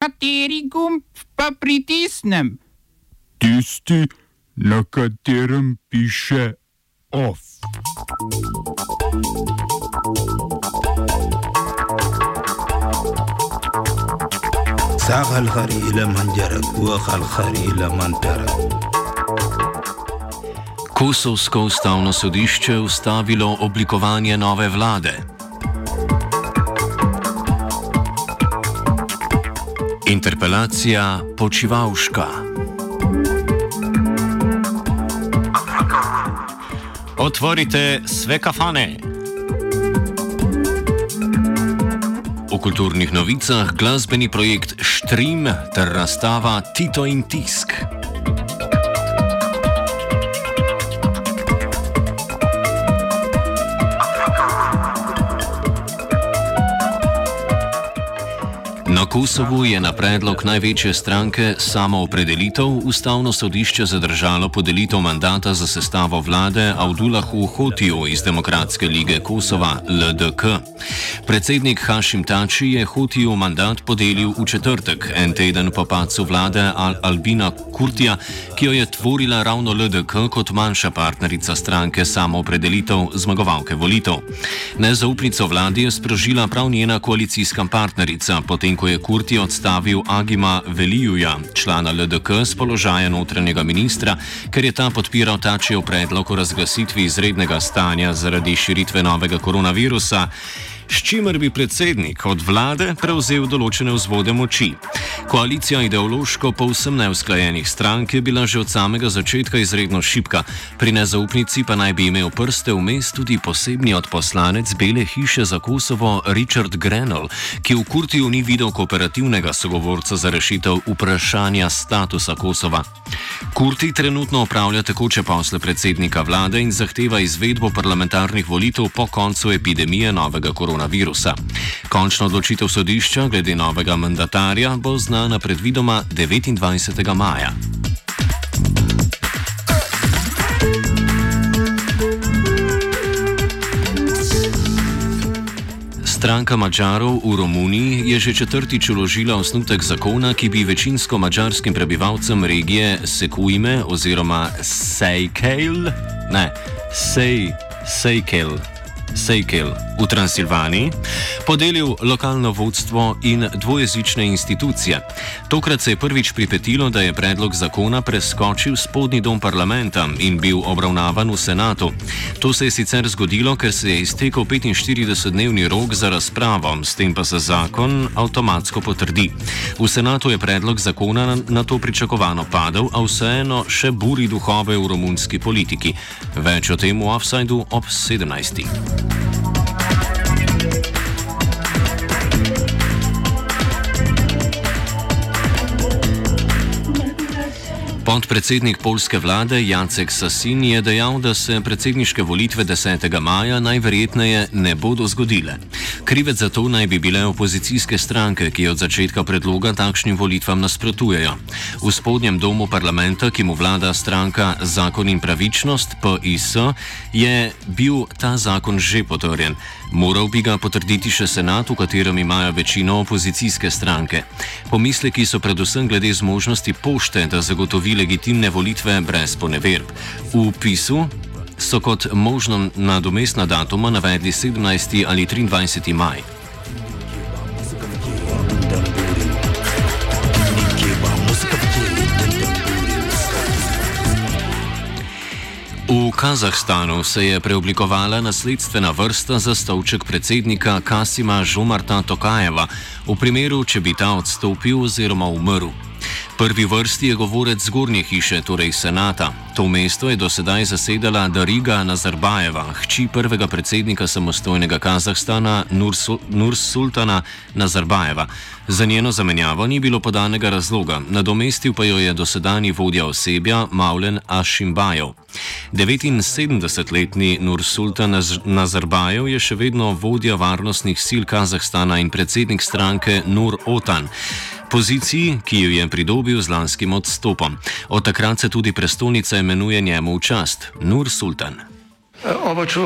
Kateri gumb pa pritisnem? Tisti, na katerem piše OF. ساق الخري إلى من جرب وخ الخري إلى من ترك Kosovsko ustavno sodišče ustavilo oblikovanje nove vlade. Interpelacija počivalška. Otvorite sve kafane. V kulturnih novicah glasbeni projekt Štrim ter razstava Tito in Tisk. Kosovu je na predlog največje stranke samoopredelitev ustavno sodišče zadržalo podelitev mandata za sestavo vlade Avdulahu Hotiju iz Demokratske lige Kosova LDK. Predsednik Hašim Tači je Hotiju mandat podelil v četrtek, en teden po pacu vlade Al Albina Kurtija, ki jo je tvorila ravno LDK kot manjša partnerica stranke samoopredelitev zmagovalke volitev. Nezaupnico vladi je sprožila prav njena koalicijska partnerica, potem ko je Kurti odstavil Agima Velijuja, člana LDK, z položaja notranjega ministra, ker je ta podpiral tačijev predlog o razglasitvi izrednega stanja zaradi širitve novega koronavirusa. S čimer bi predsednik od vlade prevzel določene vzvode moči. Koalicija ideološko povsem neusklajenih strank je bila že od samega začetka izredno šipka, pri nezaupnici pa naj bi imel prste vmes tudi posebni odposlanec Bele hiše za Kosovo Richard Grenell, ki v Kurtiju ni videl kooperativnega sogovorca za rešitev vprašanja statusa Kosova. Kurti trenutno opravlja tekoče posle predsednika vlade in zahteva izvedbo parlamentarnih volitev po koncu epidemije novega koronavirusa. Končna odločitev sodišča glede novega mandatarja bo znana predvidoma 29. maja. Stranka Mačarov v Romuniji je že četrtič uložila osnutek zakona, ki bi večinsko mačarskim prebivalcem regije Sekuime oziroma Sejkel, ne, Sej, Sejkel, Sejkel v Transilvaniji podelil lokalno vodstvo in dvojezične institucije. Tokrat se je prvič pripetilo, da je predlog zakona preskočil spodnji dom parlamenta in bil obravnavan v senatu. To se je sicer zgodilo, ker se je iztekel 45-dnevni rok za razpravo, s tem pa se zakon avtomatsko potrdi. V senatu je predlog zakona na, to pričakovano padel, a vseeno še buri duhove v romunski politiki. Več o tem v offsajdu ob 17. Podpredsednik polske vlade Jacek Sasin je dejal, da se predsedniške volitve 10. maja najverjetneje ne bodo zgodile. Krivec za to naj bi bile opozicijske stranke, ki od začetka predloga takšnim volitvam nasprotujejo. V spodnjem domu parlamenta, ki mu vlada stranka Zakon in pravičnost PIS, je bil ta zakon že potrjen. Moral bi ga potrditi še senat, v katerem imajo večino opozicijske stranke. Pomisleki so predvsem glede zmožnosti pošte, da zagotovi legitimne volitve brez poneverb. V pisu so kot možno nadomestna datuma navedli 17. ali 23. maj. V Kazahstanu se je preoblikovala nasledstvena vrsta za stolček predsednika Kasima Žomarta Tokajeva, v primeru, če bi ta odstopil oziroma umrl. Prvi vrsti je govorec zgornje hiše, torej senata. To mesto je do sedaj zasedala Dariga Nazarbajeva, hči prvega predsednika samostojnega Kazahstana Nursultana Nazarbajeva. Za njeno zamenjavo ni bilo podanega razloga, nadomestil pa jo je dosedani vodja osebja Maulen Ašimbajev. 79-letni Nursultan Nazarbajev je še vedno vodja varnostnih sil Kazahstana in predsednik stranke Nur Otan poziciji, ki jo je pridobil z lanskim odstopom. Od takrat se tudi prestolnica imenuje njemu v čast Nur Sultan. Oba, če,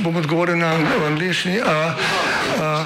bom odgovoril na angliški.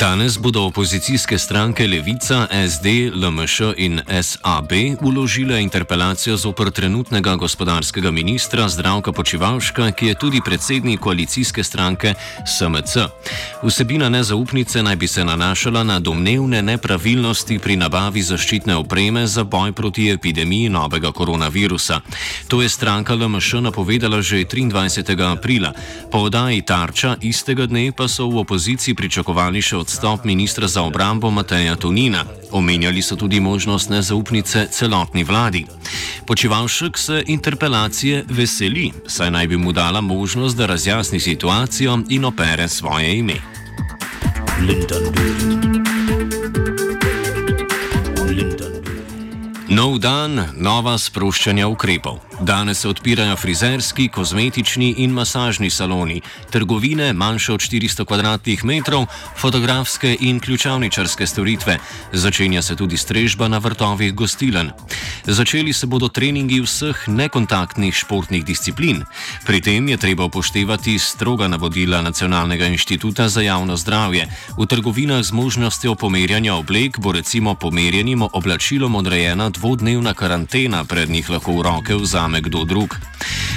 Danes bodo opozicijske stranke Levica, SD, LMŠ in SAB uložile interpelacijo zoper trenutnega gospodarskega ministra Zdravka Počivalška, ki je tudi predsednik koalicijske stranke SMC. Vsebina nezaupnice naj bi se nanašala na domnevne nepravilnosti pri nabavi zaščitne opreme za boj proti epidemiji novega koronavirusa. To je stranka LMŠ napovedala že 23. aprila. Po oddaji Tarča istega dne pa so v opoziciji pričakovali še odstop ministra za obrambo Mateja Tonina. Omenjali so tudi možnost nezaupnice celotni vladi. Počivalšek se interpelacije veseli, saj naj bi mu dala možnost, da razjasni situacijo in opere svoje ime. Nov dan, nova sproščanja ukrepov. Danes se odpirajo frizerski, kozmetični in masažni saloni, trgovine manjše od 400 km2, fotografske in ključavničarske storitve. Začenja se tudi strežba na vrtovih gostilen. Začeli se bodo treningi vseh nekontaktnih športnih disciplin. Pri tem je treba upoštevati stroga navodila Nacionalnega inštituta za javno zdravje. V trgovinah z možnostjo pomerjanja oblek bo recimo pomerjenim oblačilom odrejena dvodnevna karantena, pred njih lahko v roke vzame kdo drug.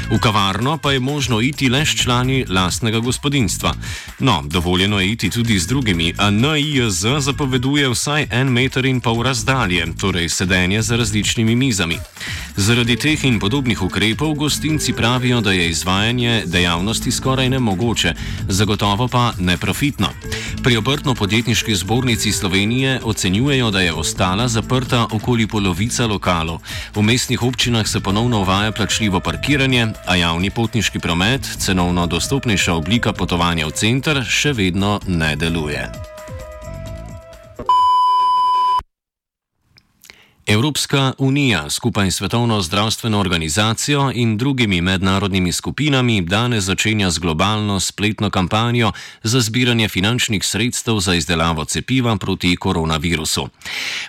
V kavarno pa je možno iti le s člani lastnega gospodinstva. No, dovoljeno je iti tudi z drugimi, a NIJZ zapoveduje vsaj en meter in pol razdalje, torej sedenje za različnimi mizami. Zaradi teh in podobnih ukrepov gostinci pravijo, da je izvajanje dejavnosti skoraj nemogoče, zagotovo pa neprofitno. Pri obrtno-podjetniški zbornici Slovenije ocenjujejo, da je ostala zaprta okoli polovica lokalov. V mestnih občinah se ponovno uvaja plačljivo parkiranje, a javni potniški promet, cenovno dostopnejša oblika potovanja v center, še vedno ne deluje. Evropska unija skupaj s Svetovno zdravstveno organizacijo in drugimi mednarodnimi skupinami danes začenja z globalno spletno kampanjo za zbiranje finančnih sredstev za izdelavo cepiva proti koronavirusu.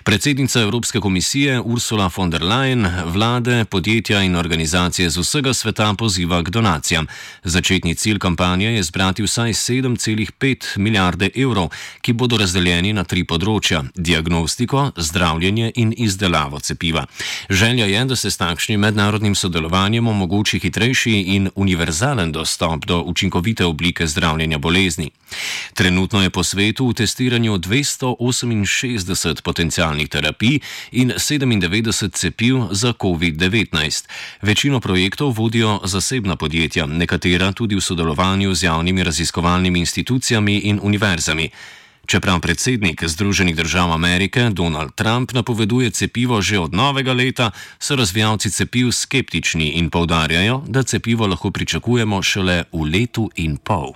Predsednica Evropske komisije Ursula von der Leyen vlade, podjetja in organizacije z vsega sveta poziva k donacijam. Začetni cilj kampanje je zbrati vsaj 7,5 milijarde evrov, ki bodo razdeljeni na tri področja: diagnostiko, zdravljenje in izdelavo izdelavo cepiva. Želja je, da se s takšnim mednarodnim sodelovanjem omogoči hitrejši in univerzalen dostop do učinkovite oblike zdravljenja bolezni. Trenutno je po svetu v testiranju 268 potencialnih terapij in 97 cepiv za COVID-19. Večino projektov vodijo zasebna podjetja, nekatera tudi v sodelovanju z javnimi raziskovalnimi institucijami in univerzami. Čeprav predsednik Združenih držav Amerike Donald Trump napoveduje cepivo že od novega leta, so razvijalci cepiv skeptični in povdarjajo, da cepivo lahko pričakujemo šele v letu in pol.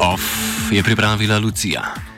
Off je pripravila Lucija.